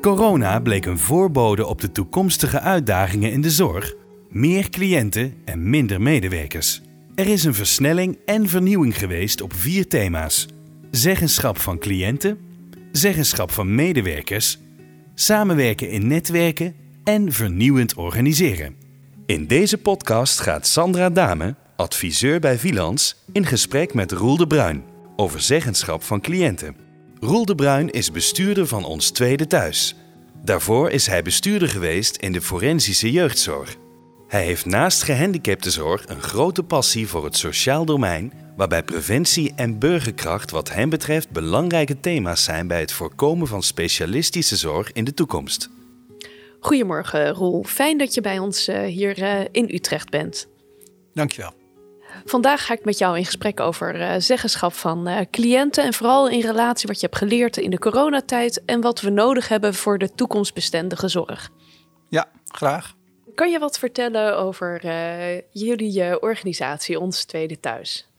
Corona bleek een voorbode op de toekomstige uitdagingen in de zorg, meer cliënten en minder medewerkers. Er is een versnelling en vernieuwing geweest op vier thema's: zeggenschap van cliënten, zeggenschap van medewerkers, samenwerken in netwerken en vernieuwend organiseren. In deze podcast gaat Sandra Dame, adviseur bij Vilans, in gesprek met Roel de Bruin over zeggenschap van cliënten. Roel de Bruin is bestuurder van ons tweede thuis. Daarvoor is hij bestuurder geweest in de forensische jeugdzorg. Hij heeft naast gehandicaptenzorg een grote passie voor het sociaal domein, waarbij preventie en burgerkracht wat hem betreft belangrijke thema's zijn bij het voorkomen van specialistische zorg in de toekomst. Goedemorgen Roel, fijn dat je bij ons uh, hier uh, in Utrecht bent. Dankjewel. Vandaag ga ik met jou in gesprek over uh, zeggenschap van uh, cliënten en vooral in relatie wat je hebt geleerd in de coronatijd en wat we nodig hebben voor de toekomstbestendige zorg. Ja, graag. Kan je wat vertellen over uh, jullie organisatie, Ons Tweede Thuis?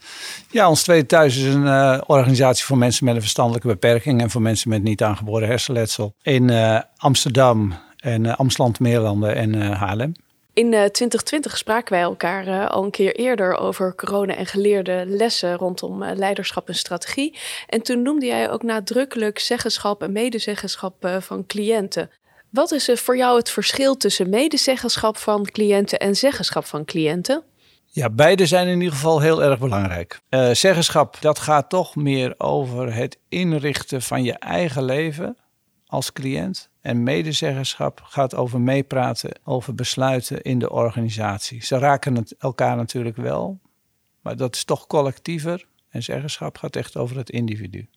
Ja, Ons Tweede Thuis is een organisatie voor mensen met een verstandelijke beperking en voor mensen met niet aangeboren hersenletsel in Amsterdam en Amstland, Meerlanden en Haarlem. In 2020 spraken wij elkaar uh, al een keer eerder over corona en geleerde lessen rondom uh, leiderschap en strategie. En toen noemde jij ook nadrukkelijk zeggenschap en medezeggenschap van cliënten. Wat is er voor jou het verschil tussen medezeggenschap van cliënten en zeggenschap van cliënten? Ja, beide zijn in ieder geval heel erg belangrijk. zeggenschap, dat gaat toch meer over het inrichten van je eigen leven als cliënt. En medezeggenschap gaat over meepraten over besluiten in de organisatie. Ze raken het elkaar natuurlijk wel, maar dat is toch collectiever. En zeggenschap gaat echt over het individu.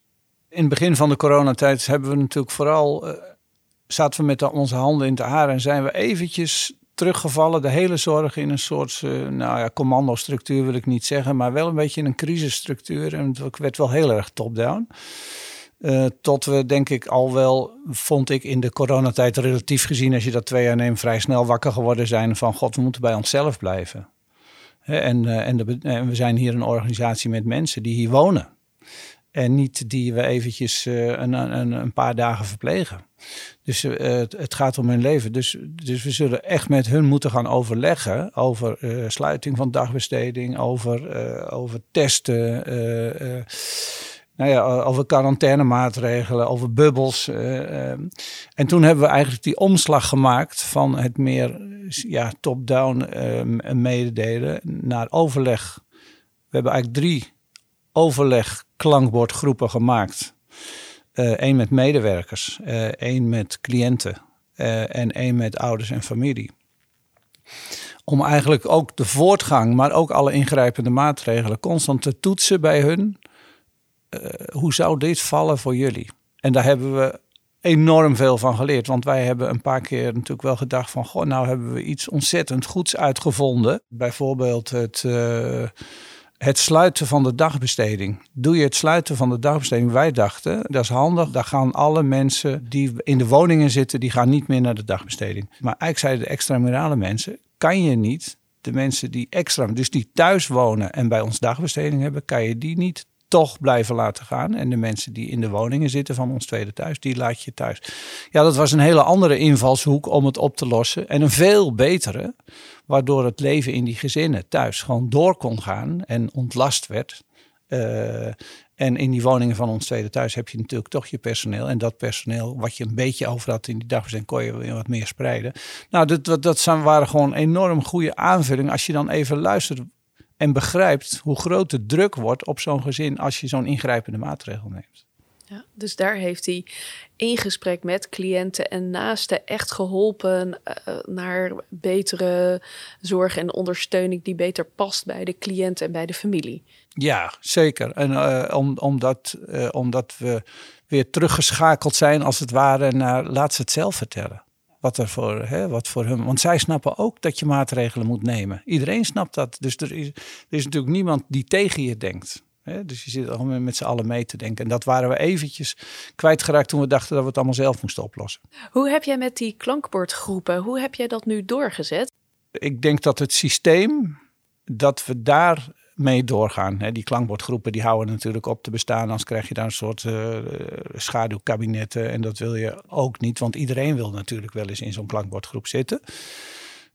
In het begin van de coronatijd hebben we natuurlijk vooral. Uh, zaten we met onze handen in het haar en zijn we eventjes teruggevallen. De hele zorg in een soort, uh, nou ja, commandostructuur wil ik niet zeggen, maar wel een beetje in een crisisstructuur. En het werd wel heel erg top-down. Uh, tot we denk ik al wel, vond ik in de coronatijd relatief gezien, als je dat twee jaar neemt, vrij snel wakker geworden zijn van god, we moeten bij onszelf blijven. en, uh, en, we zijn hier een organisatie met mensen die hier wonen. En niet die we eventjes uh, een, een, een, paar dagen verplegen. Dus het, het, gaat om hun leven. Dus, dus we zullen echt met hun moeten gaan overleggen over sluiting van dagbesteding, over, over testen nou ja, over quarantainemaatregelen, over bubbels. Uh, en toen hebben we eigenlijk die omslag gemaakt van het meer ja, top-down uh, mededelen naar overleg. We hebben eigenlijk drie overleg-klankbordgroepen gemaakt. Eén met medewerkers, één met cliënten en één met ouders en familie. Om eigenlijk ook de voortgang, maar ook alle ingrijpende maatregelen constant te toetsen bij hun uh, hoe zou dit vallen voor jullie? En daar hebben we enorm veel van geleerd. Want wij hebben een paar keer natuurlijk wel gedacht van... goh, nou hebben we iets ontzettend goeds uitgevonden. Bijvoorbeeld het, uh, het sluiten van de dagbesteding. Doe je het sluiten van de dagbesteding? Wij dachten, dat is handig. Daar gaan alle mensen die in de woningen zitten... die gaan niet meer naar de dagbesteding. Maar eigenlijk zeiden de extramurale mensen... kan je niet de mensen die extra, dus die thuis wonen en bij ons dagbesteding hebben, kan je die niet toch blijven laten gaan. En de mensen die in de woningen zitten van ons tweede thuis, die laat je thuis. Ja, dat was een hele andere invalshoek om het op te lossen. En een veel betere, waardoor het leven in die gezinnen thuis gewoon door kon gaan en ontlast werd. Uh, en in die woningen van ons tweede thuis heb je natuurlijk toch je personeel. En dat personeel, wat je een beetje over had in die dagbesteding, kon je weer wat meer spreiden. Nou, dat, dat, dat waren gewoon enorm goede aanvullingen. Als je dan even luistert en begrijpt hoe groot de druk wordt op zo'n gezin als je zo'n ingrijpende maatregel neemt. Ja, dus daar heeft hij in gesprek met cliënten en naasten echt geholpen uh, naar betere zorg en ondersteuning die beter past bij de cliënt en bij de familie. Ja, zeker. En uh, om, omdat, uh, omdat we weer teruggeschakeld zijn als het ware naar laat ze het zelf vertellen wat er voor, hè, wat voor hun. Want zij snappen ook dat je maatregelen moet nemen. Iedereen snapt dat. Dus er is, er is natuurlijk niemand die tegen je denkt. Hè? Dus je zit allemaal met z'n allen mee te denken. En dat waren we eventjes kwijtgeraakt toen we dachten dat we het allemaal zelf moesten oplossen. Hoe heb jij met die klankbordgroepen, hoe heb jij dat nu doorgezet? Ik denk dat het systeem dat we daar mee doorgaan. Die klankbordgroepen die houden natuurlijk op te bestaan. Anders krijg je daar een soort uh, schaduwkabinetten. En dat wil je ook niet, want iedereen wil natuurlijk wel eens in zo'n klankbordgroep zitten.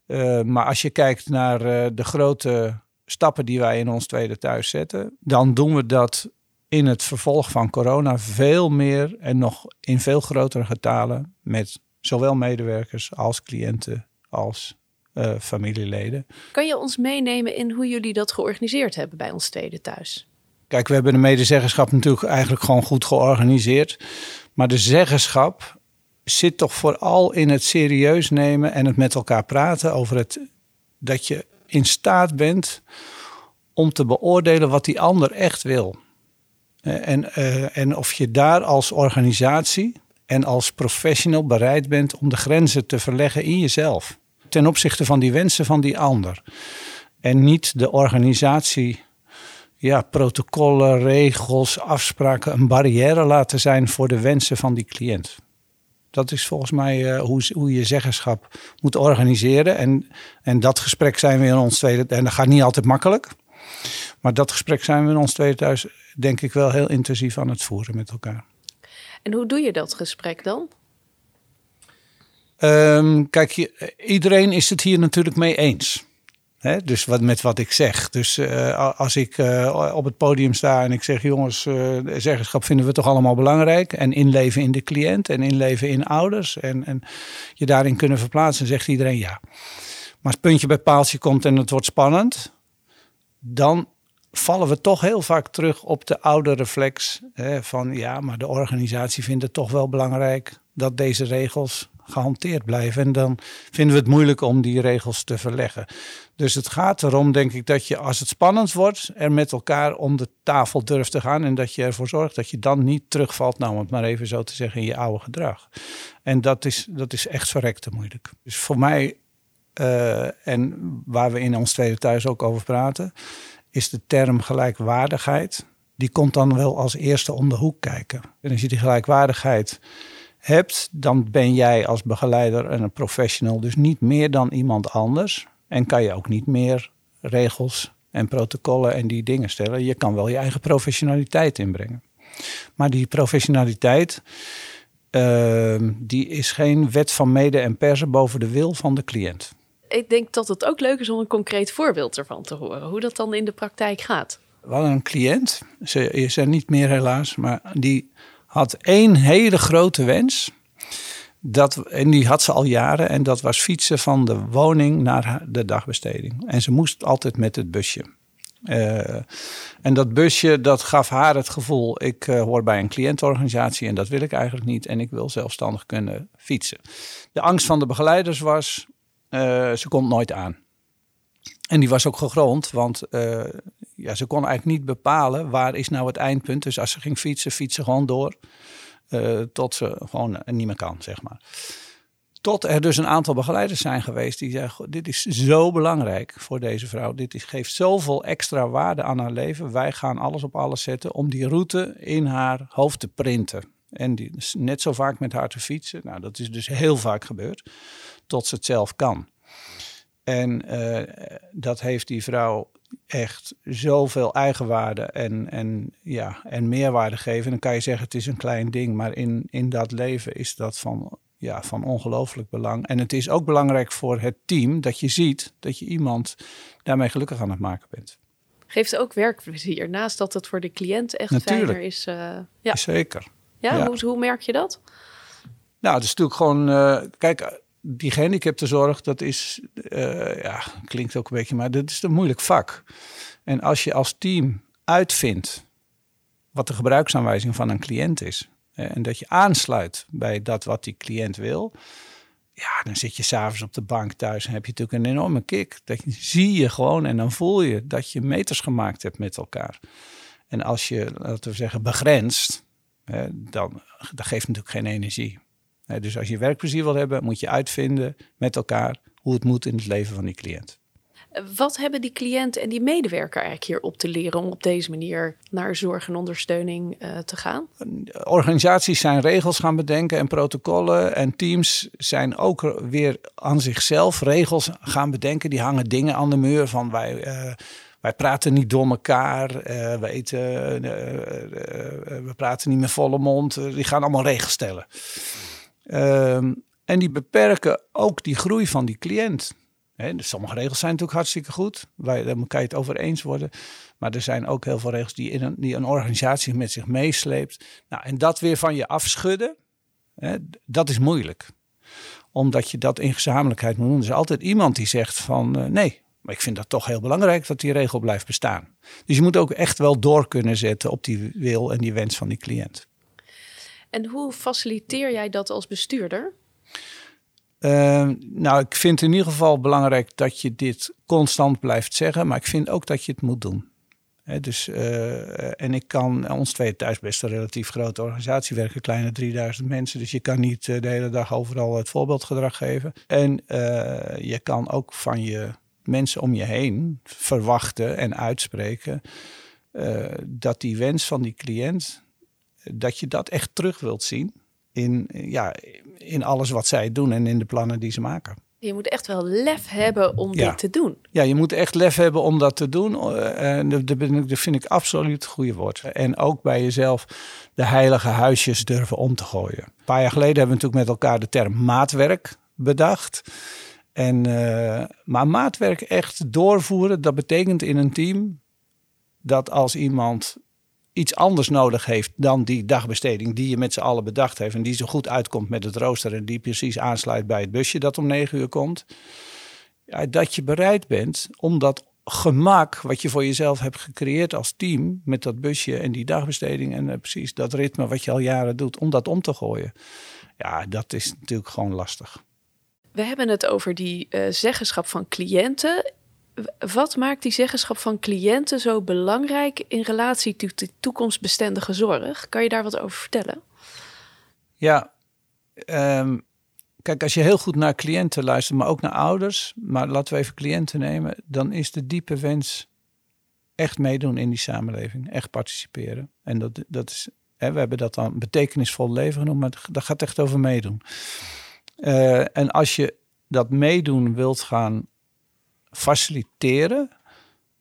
Uh, maar als je kijkt naar de grote stappen die wij in ons tweede thuis zetten, dan doen we dat in het vervolg van corona veel meer en nog in veel grotere getalen met zowel medewerkers als cliënten als uh, familieleden. Kan je ons meenemen in hoe jullie dat georganiseerd hebben bij ons tweede thuis? Kijk, we hebben de medezeggenschap natuurlijk eigenlijk gewoon goed georganiseerd. Maar de zeggenschap zit toch vooral in het serieus nemen en het met elkaar praten over het dat je in staat bent om te beoordelen wat die ander echt wil. Eh, en, uh, en of je daar als organisatie en als professional bereid bent om de grenzen te verleggen in jezelf. Ten opzichte van die wensen van die ander. En niet de organisatie, ja, protocollen, regels, afspraken een barrière laten zijn voor de wensen van die cliënt. Dat is volgens mij uh, hoe, hoe je zeggenschap moet organiseren. En, en dat gesprek zijn we in ons tweede. En dat gaat niet altijd makkelijk. Maar dat gesprek zijn we in ons tweede thuis, denk ik, wel heel intensief aan het voeren met elkaar. En hoe doe je dat gesprek dan? Um, kijk, iedereen is het hier natuurlijk mee eens. Dus wat, met wat ik zeg. Dus uh, als ik uh, op het podium sta en ik zeg: jongens, uh, zeggenschap vinden we toch allemaal belangrijk. En inleven in de cliënt en inleven in ouders. En, en je daarin kunnen verplaatsen, zegt iedereen ja. Maar als het puntje bij paaltje komt en het wordt spannend, dan vallen we toch heel vaak terug op de oude reflex van ja, maar de organisatie vindt het toch wel belangrijk dat deze regels gehanteerd blijven. En dan vinden we het moeilijk om die regels te verleggen. Dus het gaat erom, denk ik, dat je als het spannend wordt, er met elkaar om de tafel durft te gaan. En dat je ervoor zorgt dat je dan niet terugvalt, nou om het maar even zo te zeggen, in je oude gedrag. En dat is, dat is echt verrekte moeilijk. Dus voor mij, uh, en waar we in ons tweede thuis ook over praten, is de term gelijkwaardigheid. Die komt dan wel als eerste om de hoek kijken. En als je die gelijkwaardigheid hebt, dan ben jij als begeleider en een professional dus niet meer dan iemand anders. En kan je ook niet meer regels en protocollen en die dingen stellen. Je kan wel je eigen professionaliteit inbrengen. Maar die professionaliteit, uh, die is geen wet van mede en persen boven de wil van de cliënt. Ik denk dat het ook leuk is om een concreet voorbeeld ervan te horen. Hoe dat dan in de praktijk gaat. We hadden een cliënt, ze is er niet meer helaas, maar die had één hele grote wens. Dat, en die had ze al jaren. En dat was fietsen van de woning naar de dagbesteding. En ze moest altijd met het busje. Uh, en dat busje, dat gaf haar het gevoel: ik uh, hoor bij een cliëntorganisatie en dat wil ik eigenlijk niet. En ik wil zelfstandig kunnen fietsen. De angst van de begeleiders was: uh, ze komt nooit aan. En die was ook gegrond, want ja, ze kon eigenlijk niet bepalen waar is nou het eindpunt. Dus als ze ging fietsen, fietsen gewoon door. Uh, tot ze gewoon niet meer kan, zeg maar. Tot er dus een aantal begeleiders zijn geweest die zeggen: Dit is zo belangrijk voor deze vrouw. Dit is, geeft zoveel extra waarde aan haar leven. Wij gaan alles op alles zetten om die route in haar hoofd te printen. En die, net zo vaak met haar te fietsen. Nou, dat is dus heel vaak gebeurd. Tot ze het zelf kan. En uh, dat heeft die vrouw echt zoveel eigenwaarde en, en, ja, en meerwaarde geven. dan kan je zeggen, het is een klein ding. Maar in, in dat leven is dat van, ja, van ongelooflijk belang. En het is ook belangrijk voor het team dat je ziet dat je iemand daarmee gelukkig aan het maken bent. Geeft ook werkplezier, naast dat het voor de cliënt echt Natuurlijk. fijner is. Uh, ja. Zeker. Ja, ja. Hoe, hoe merk je dat? Nou, het is natuurlijk gewoon, uh, kijk, die gehandicaptenzorg, dat is, uh, ja, klinkt ook een beetje, maar dat is een moeilijk vak. En als je als team uitvindt wat de gebruiksaanwijzing van een cliënt is, en dat je aansluit bij dat wat die cliënt wil, ja, dan zit je s'avonds op de bank thuis en heb je natuurlijk een enorme kick. Dat zie je gewoon en dan voel je dat je meters gemaakt hebt met elkaar. En als je, laten we zeggen, begrenst, dan dat geeft natuurlijk geen energie. Dus als je werkplezier wil hebben, moet je uitvinden met elkaar hoe het moet in het leven van die cliënt. Wat hebben die cliënt en die medewerker eigenlijk hier op te leren om op deze manier naar zorg en ondersteuning uh, te gaan? Organisaties zijn regels gaan bedenken en protocollen. En teams zijn ook weer aan zichzelf regels gaan bedenken. Die hangen dingen aan de muur van wij. Uh, wij praten niet door elkaar. we, eten, we praten niet met volle mond. die gaan allemaal regels stellen. Ehm, en die beperken ook die groei van die cliënt. dus sommige regels zijn natuurlijk hartstikke goed. Wij, daar kan je het over eens worden. Maar er zijn ook heel veel regels die, in een, die een organisatie met zich meesleept. Nou, en dat weer van je afschudden, dat is moeilijk. Omdat je dat in gezamenlijkheid moet doen. Er is altijd iemand die zegt van uh, nee, maar ik vind dat toch heel belangrijk dat die regel blijft bestaan. Dus je moet ook echt wel door kunnen zetten op die wil en die wens van die cliënt. En hoe faciliteer jij dat als bestuurder? Uh, nou, ik vind in ieder geval belangrijk dat je dit constant blijft zeggen, maar ik vind ook dat je het moet doen. dus, uh, en ik kan, ons twee thuis best een relatief grote organisatie werken, kleine 3000 mensen. Dus je kan niet uh, de hele dag overal het voorbeeldgedrag geven. En uh, je kan ook van je mensen om je heen verwachten en uitspreken dat die wens van die cliënt, dat je dat echt terug wilt zien in, ja, in alles wat zij doen en in de plannen die ze maken. Je moet echt wel lef hebben om dit te doen. Ja, je moet echt lef hebben om dat te doen. Eh, en dat, dat vind ik absoluut het goede woord. En ook bij jezelf de heilige huisjes durven om te gooien. Een paar jaar geleden hebben we natuurlijk met elkaar de term maatwerk bedacht. En, uh, maar maatwerk echt doorvoeren, dat betekent in een team dat als iemand iets anders nodig heeft dan die dagbesteding die je met z'n allen bedacht heeft. En die zo goed uitkomt met het rooster en die precies aansluit bij het busje dat om negen uur komt. Ja, dat je bereid bent om dat gemak wat je voor jezelf hebt gecreëerd als team met dat busje en die dagbesteding en uh, precies dat ritme wat je al jaren doet, om dat om te gooien. Ja, dat is natuurlijk gewoon lastig. We hebben het over die uh, zeggenschap van cliënten. Wat maakt die zeggenschap van cliënten zo belangrijk in relatie tot de toekomstbestendige zorg? Kan je daar wat over vertellen? Ja, um, kijk, als je heel goed naar cliënten luistert, maar ook naar ouders, maar laten we even cliënten nemen, dan is de diepe wens echt meedoen in die samenleving, echt participeren. En dat, dat is, hè, we hebben dat dan betekenisvol leven genoemd, maar dat gaat echt over meedoen. Uh, en als je dat meedoen wilt gaan faciliteren,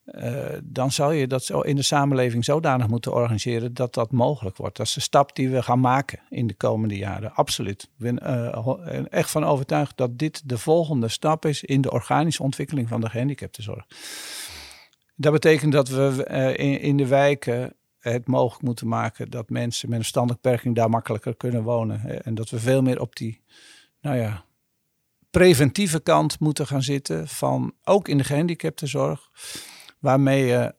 uh, dan zal je dat zo in de samenleving zodanig moeten organiseren dat dat mogelijk wordt. Dat is de stap die we gaan maken in de komende jaren. Absoluut. Ik ben uh, echt van overtuigd dat dit de volgende stap is in de organische ontwikkeling van de gehandicaptenzorg. Dat betekent dat we uh, in, de wijken het mogelijk moeten maken dat mensen met een verstandelijke beperking daar makkelijker kunnen wonen. En dat we veel meer op die, nou ja, preventieve kant moeten gaan zitten van ook in de gehandicaptenzorg, waarmee je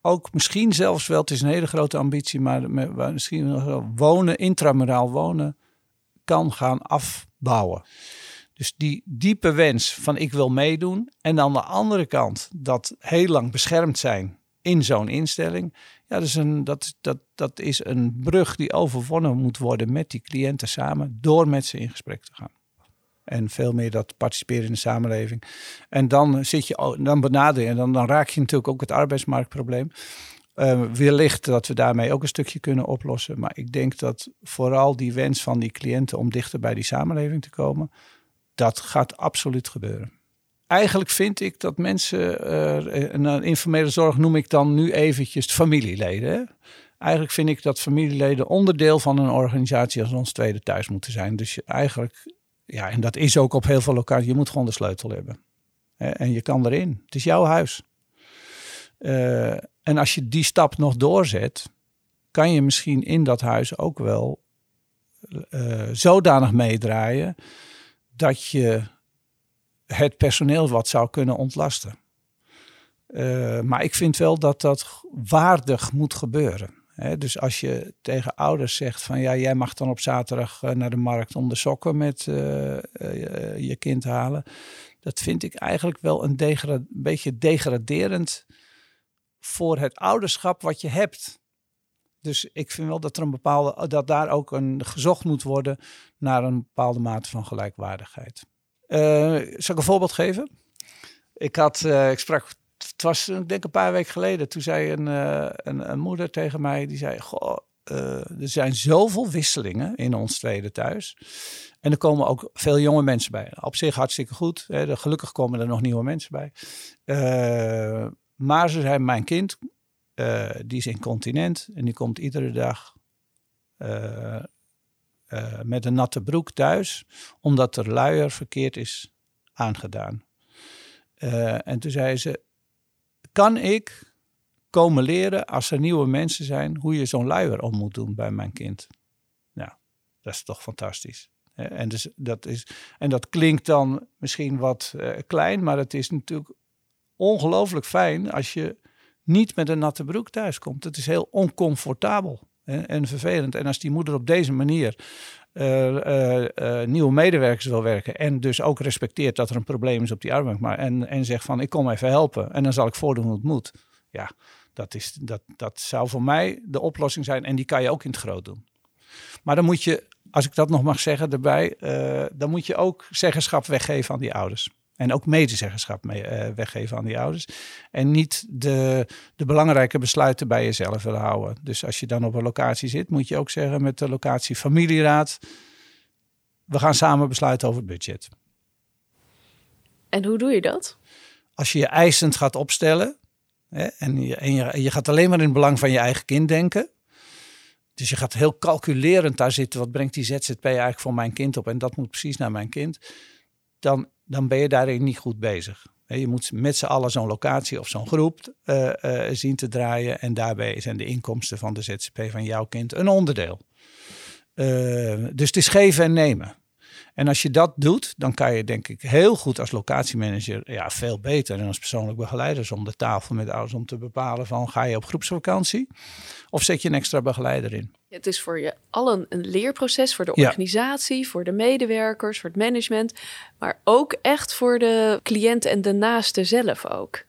ook misschien zelfs wel, het is een hele grote ambitie, maar misschien wel wonen, intramuraal wonen, kan gaan afbouwen. Dus die diepe wens van ik wil meedoen en aan de andere kant dat heel lang beschermd zijn in zo'n instelling. Ja, dat is, een, dat, dat, dat is een brug die overwonnen moet worden met die cliënten samen door met ze in gesprek te gaan. En veel meer dat participeren in de samenleving. En dan zit je, dan benader en dan, dan raak je natuurlijk ook het arbeidsmarktprobleem. Uh, wellicht dat we daarmee ook een stukje kunnen oplossen. Maar ik denk dat vooral die wens van die cliënten om dichter bij die samenleving te komen, dat gaat absoluut gebeuren. Eigenlijk vind ik dat mensen, uh, een informele zorg noem ik dan nu eventjes familieleden. Eigenlijk vind ik dat familieleden onderdeel van een organisatie als ons tweede thuis moeten zijn. Dus je eigenlijk ja, en dat is ook op heel veel locaties. Je moet gewoon de sleutel hebben. En je kan erin. Het is jouw huis. Uh, en als je die stap nog doorzet, kan je misschien in dat huis ook wel uh, zodanig meedraaien dat je het personeel wat zou kunnen ontlasten. Uh, maar ik vind wel dat dat waardig moet gebeuren dus als je tegen ouders zegt van ja, jij mag dan op zaterdag eh, naar de markt om de sokken met uh, je kind halen. Dat vind ik eigenlijk wel een, een beetje degraderend voor het ouderschap wat je hebt. Dus ik vind wel dat er een bepaalde, dat daar ook een gezocht moet worden naar een bepaalde mate van gelijkwaardigheid. Uh, zal ik een voorbeeld geven? Ik, had, ik sprak was ik denk een paar weken geleden. Toen zei een, uh, een, een, moeder tegen mij, die zei, goh, uh, er zijn zoveel wisselingen in ons tweede thuis. En er komen ook veel jonge mensen bij. Op zich hartstikke goed. Hè. Gelukkig komen er nog nieuwe mensen bij. Maar ze zei, mijn kind, die is incontinent en die komt iedere dag met een natte broek thuis, omdat er luier verkeerd is aangedaan. en toen zei ze, kan ik komen leren als er nieuwe mensen zijn hoe je zo'n luier om moet doen bij mijn kind? Nou, dat is toch fantastisch. En, dus dat is, en dat klinkt dan misschien wat klein, maar het is natuurlijk ongelooflijk fijn als je niet met een natte broek thuis komt. Het is heel oncomfortabel en, en vervelend. En als die moeder op deze manier nieuwe medewerkers wil werken en dus ook respecteert dat er een probleem is op die arbeidsmarkt maar en, en zegt van ik kom even helpen en dan zal ik voordoen hoe het moet. Ja, dat, is, dat, dat zou voor mij de oplossing zijn en die kan je ook in het groot doen. Maar dan moet je, als ik dat nog mag zeggen erbij, dan moet je ook zeggenschap weggeven aan die ouders. En ook medezeggenschap mee, uh, weggeven aan die ouders. En niet de, de belangrijke besluiten bij jezelf willen houden. Dus als je dan op een locatie zit, moet je ook zeggen met de locatie familieraad. We gaan samen besluiten over het budget. En hoe doe je dat? Als je je eisend gaat opstellen. Hè, en, je, en je, je gaat alleen maar in het belang van je eigen kind denken. Dus je gaat heel calculerend daar zitten. Wat brengt die ZZP eigenlijk voor mijn kind op? En dat moet precies naar mijn kind. Dan dan ben je daarin niet goed bezig. Je moet met z'n allen zo'n locatie of zo'n groep uh, uh, zien te draaien. En daarbij zijn de inkomsten van de ZZP van jouw kind een onderdeel. Uh, dus het is geven en nemen. En als je dat doet, dan kan je denk ik heel goed als locatiemanager, ja, veel beter dan als persoonlijk begeleider, om de tafel met ouders om te bepalen van ga je op groepsvakantie of zet je een extra begeleider in. Het is voor je allen een leerproces, voor de organisatie, voor de medewerkers, voor het management, maar ook echt voor de cliënt en de naaste zelf ook.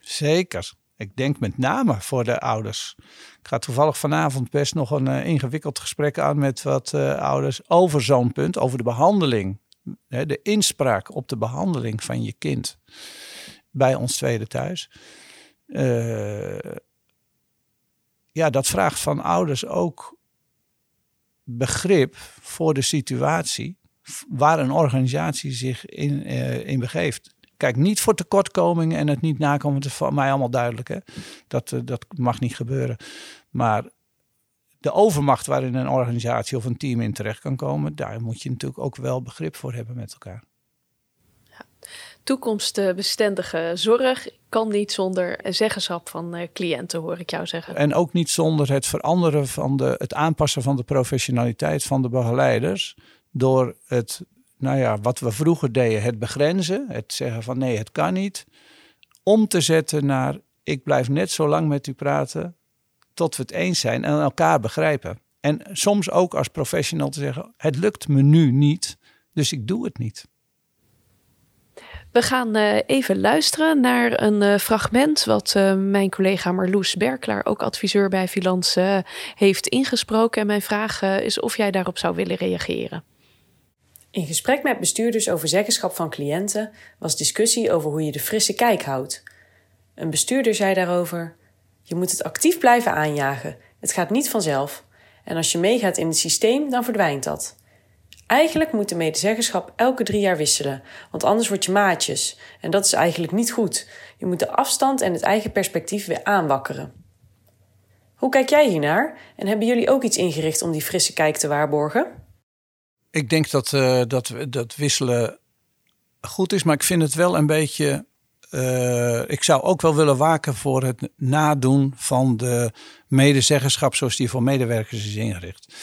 Zeker. Ik denk met name voor de ouders. Ik ga toevallig vanavond best nog een uh, ingewikkeld gesprek aan met wat uh, ouders over zo'n punt, over de behandeling. Hè, de inspraak op de behandeling van je kind bij ons tweede thuis. Uh, ja, dat vraagt van ouders ook begrip voor de situatie waar een organisatie zich in, in begeeft. Kijk, niet voor tekortkomingen en het niet nakomen, het is voor mij allemaal duidelijk. Hè? Dat, eh, dat mag niet gebeuren. Maar de overmacht waarin een organisatie of een team in terecht kan komen, daar moet je natuurlijk ook wel begrip voor hebben met elkaar. Toekomstbestendige zorg kan niet zonder zeggenschap van eh, cliënten, hoor ik jou zeggen. En ook niet zonder het veranderen van de, het aanpassen van de professionaliteit van de begeleiders. Door het nou ja, wat we vroeger deden, het begrenzen, het zeggen van nee, het kan niet, om te zetten naar ik blijf net zo lang met u praten tot we het eens zijn en elkaar begrijpen. En soms ook als professional te zeggen, het lukt me nu niet, dus ik doe het niet. We gaan uh, even luisteren naar een uh, fragment wat uh, mijn collega Marloes Berklaar, ook adviseur bij Filans, heeft ingesproken. En mijn vraag is of jij daarop zou willen reageren. In gesprek met bestuurders over zeggenschap van cliënten was discussie over hoe je de frisse kijk houdt. Een bestuurder zei daarover: Je moet het actief blijven aanjagen. Het gaat niet vanzelf. En als je meegaat in het systeem, dan verdwijnt dat. Eigenlijk moet de medezeggenschap elke drie jaar wisselen, want anders word je maatjes. En dat is eigenlijk niet goed. Je moet de afstand en het eigen perspectief weer aanwakkeren. Hoe kijk jij hiernaar? En hebben jullie ook iets ingericht om die frisse kijk te waarborgen? Ik denk dat, uh, dat, dat wisselen goed is, maar ik vind het wel een beetje. Uh, ik zou ook wel willen waken voor het nadoen van de medezeggenschap zoals die voor medewerkers is ingericht.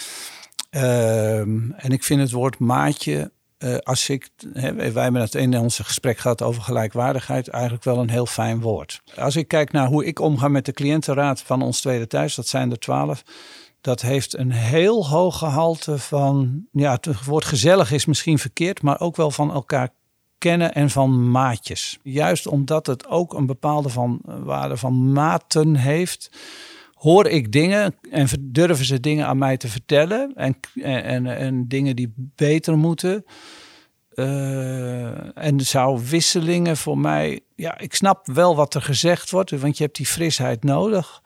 Uh, en ik vind het woord maatje, uh, als ik, hè, wij hebben het in ons gesprek gehad over gelijkwaardigheid, eigenlijk wel een heel fijn woord. Als ik kijk naar hoe ik omga met de cliëntenraad van ons tweede thuis, dat zijn er twaalf dat heeft een heel hoog gehalte van, ja, het woord gezellig is misschien verkeerd, maar ook wel van elkaar kennen en van maatjes. Juist omdat het ook een bepaalde van, waarde van maten heeft, hoor ik dingen en durven ze dingen aan mij te vertellen en, en, en, dingen die beter moeten. Uh, en zou wisselingen voor mij, ja, ik snap wel wat er gezegd wordt, want je hebt die frisheid nodig.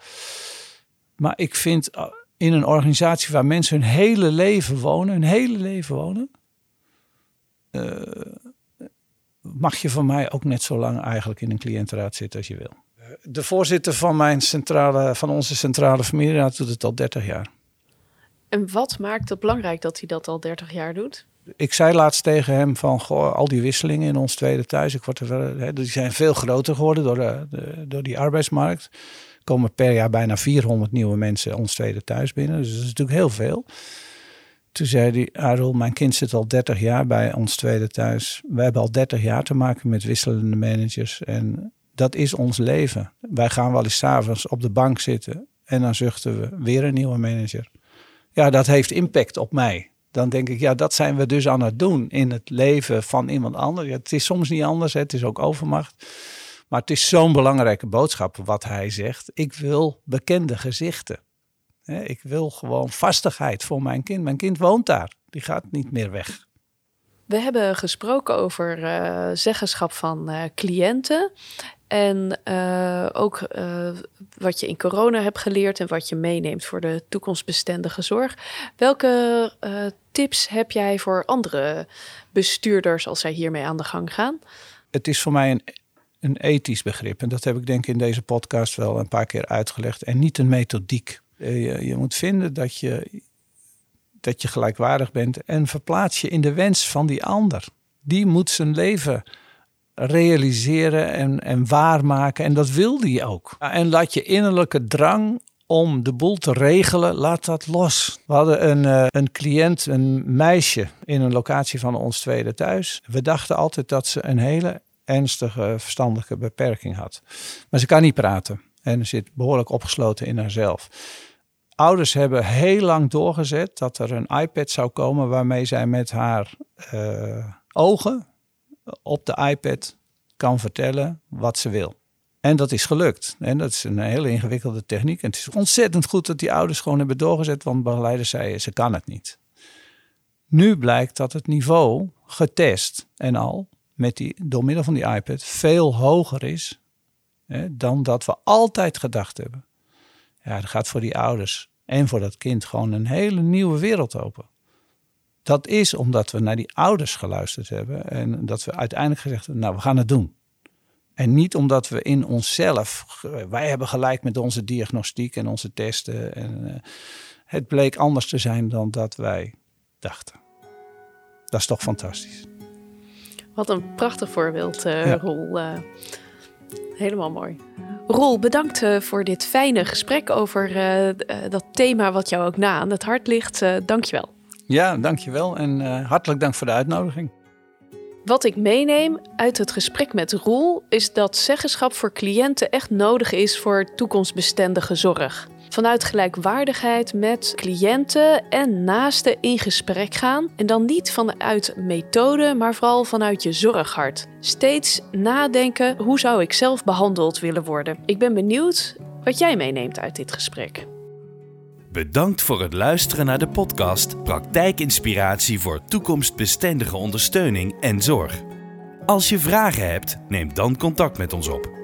Maar ik vind in een organisatie waar mensen hun hele leven wonen, hun hele leven wonen, uh, mag je van mij ook net zo lang eigenlijk in een cliëntenraad zitten als je wil. De voorzitter van, mijn centrale, van onze centrale familieraad doet het al 30 jaar. En wat maakt het belangrijk dat hij dat al 30 jaar doet? Ik zei laatst tegen hem van goh, al die wisselingen in ons tweede thuis, ik word er, hè, die zijn veel groter geworden door, de, door die arbeidsmarkt. Er komen per jaar bijna 400 nieuwe mensen ons tweede thuis binnen. Dus dat is natuurlijk heel veel. Toen zei hij, Arul, mijn kind zit al 30 jaar bij ons tweede thuis. We hebben al 30 jaar te maken met wisselende managers. En dat is ons leven. Wij gaan wel eens s'avonds op de bank zitten en dan zuchten we weer een nieuwe manager. Ja, dat heeft impact op mij. Dan denk ik, ja, dat zijn we dus aan het doen in het leven van iemand anders. Ja, het is soms niet anders, het is ook overmacht. Maar het is zo'n belangrijke boodschap wat hij zegt. Ik wil bekende gezichten. Ik wil gewoon vastigheid voor mijn kind. Mijn kind woont daar. Die gaat niet meer weg. We hebben gesproken over uh, zeggenschap van uh, cliënten. En uh, ook wat je in corona hebt geleerd en wat je meeneemt voor de toekomstbestendige zorg. Welke tips heb jij voor andere bestuurders als zij hiermee aan de gang gaan? Het is voor mij een, een ethisch begrip. En dat heb ik denk ik in deze podcast wel een paar keer uitgelegd. En niet een methodiek. Je, je moet vinden dat je, dat je gelijkwaardig bent en verplaats je in de wens van die ander. Die moet zijn leven realiseren en, en waarmaken. En dat wil die ook. En laat je innerlijke drang om de boel te regelen, laat dat los. We hadden een, uh, een cliënt, een meisje in een locatie van ons tweede thuis. We dachten altijd dat ze een hele ernstige verstandelijke beperking had. Maar ze kan niet praten en zit behoorlijk opgesloten in haarzelf. Ouders hebben heel lang doorgezet dat er een iPad zou komen waarmee zij met haar uh, ogen op de iPad kan vertellen wat ze wil. En dat is gelukt. En dat is een hele ingewikkelde techniek. En het is ontzettend goed dat die ouders gewoon hebben doorgezet, want begeleiders zeiden ze kan het niet. Nu blijkt dat het niveau getest en al met die, door middel van die iPad veel hoger is hè, dan dat we altijd gedacht hebben. Ja, dat gaat voor die ouders en voor dat kind gewoon een hele nieuwe wereld open. Dat is omdat we naar die ouders geluisterd hebben en dat we uiteindelijk gezegd hebben, nou we gaan het doen. En niet omdat we in onszelf, wij hebben gelijk met onze diagnostiek en onze testen. En, uh, het bleek anders te zijn dan dat wij dachten. Dat is toch fantastisch. Wat een prachtig voorbeeld, uh, ja. Roel. Uh, helemaal mooi. Roel, bedankt voor dit fijne gesprek over dat thema wat jou ook na aan het hart ligt. dankjewel. Ja, dankjewel en hartelijk dank voor de uitnodiging. Wat ik meeneem uit het gesprek met Roel is dat zeggenschap voor cliënten echt nodig is voor toekomstbestendige zorg. Vanuit gelijkwaardigheid met cliënten en naasten in gesprek gaan. En dan niet vanuit methode, maar vooral vanuit je zorghart. Steeds nadenken: hoe zou ik zelf behandeld willen worden? Ik ben benieuwd wat jij meeneemt uit dit gesprek. Bedankt voor het luisteren naar de podcast Praktijkinspiratie voor toekomstbestendige ondersteuning en zorg. Als je vragen hebt, neem dan contact met ons op.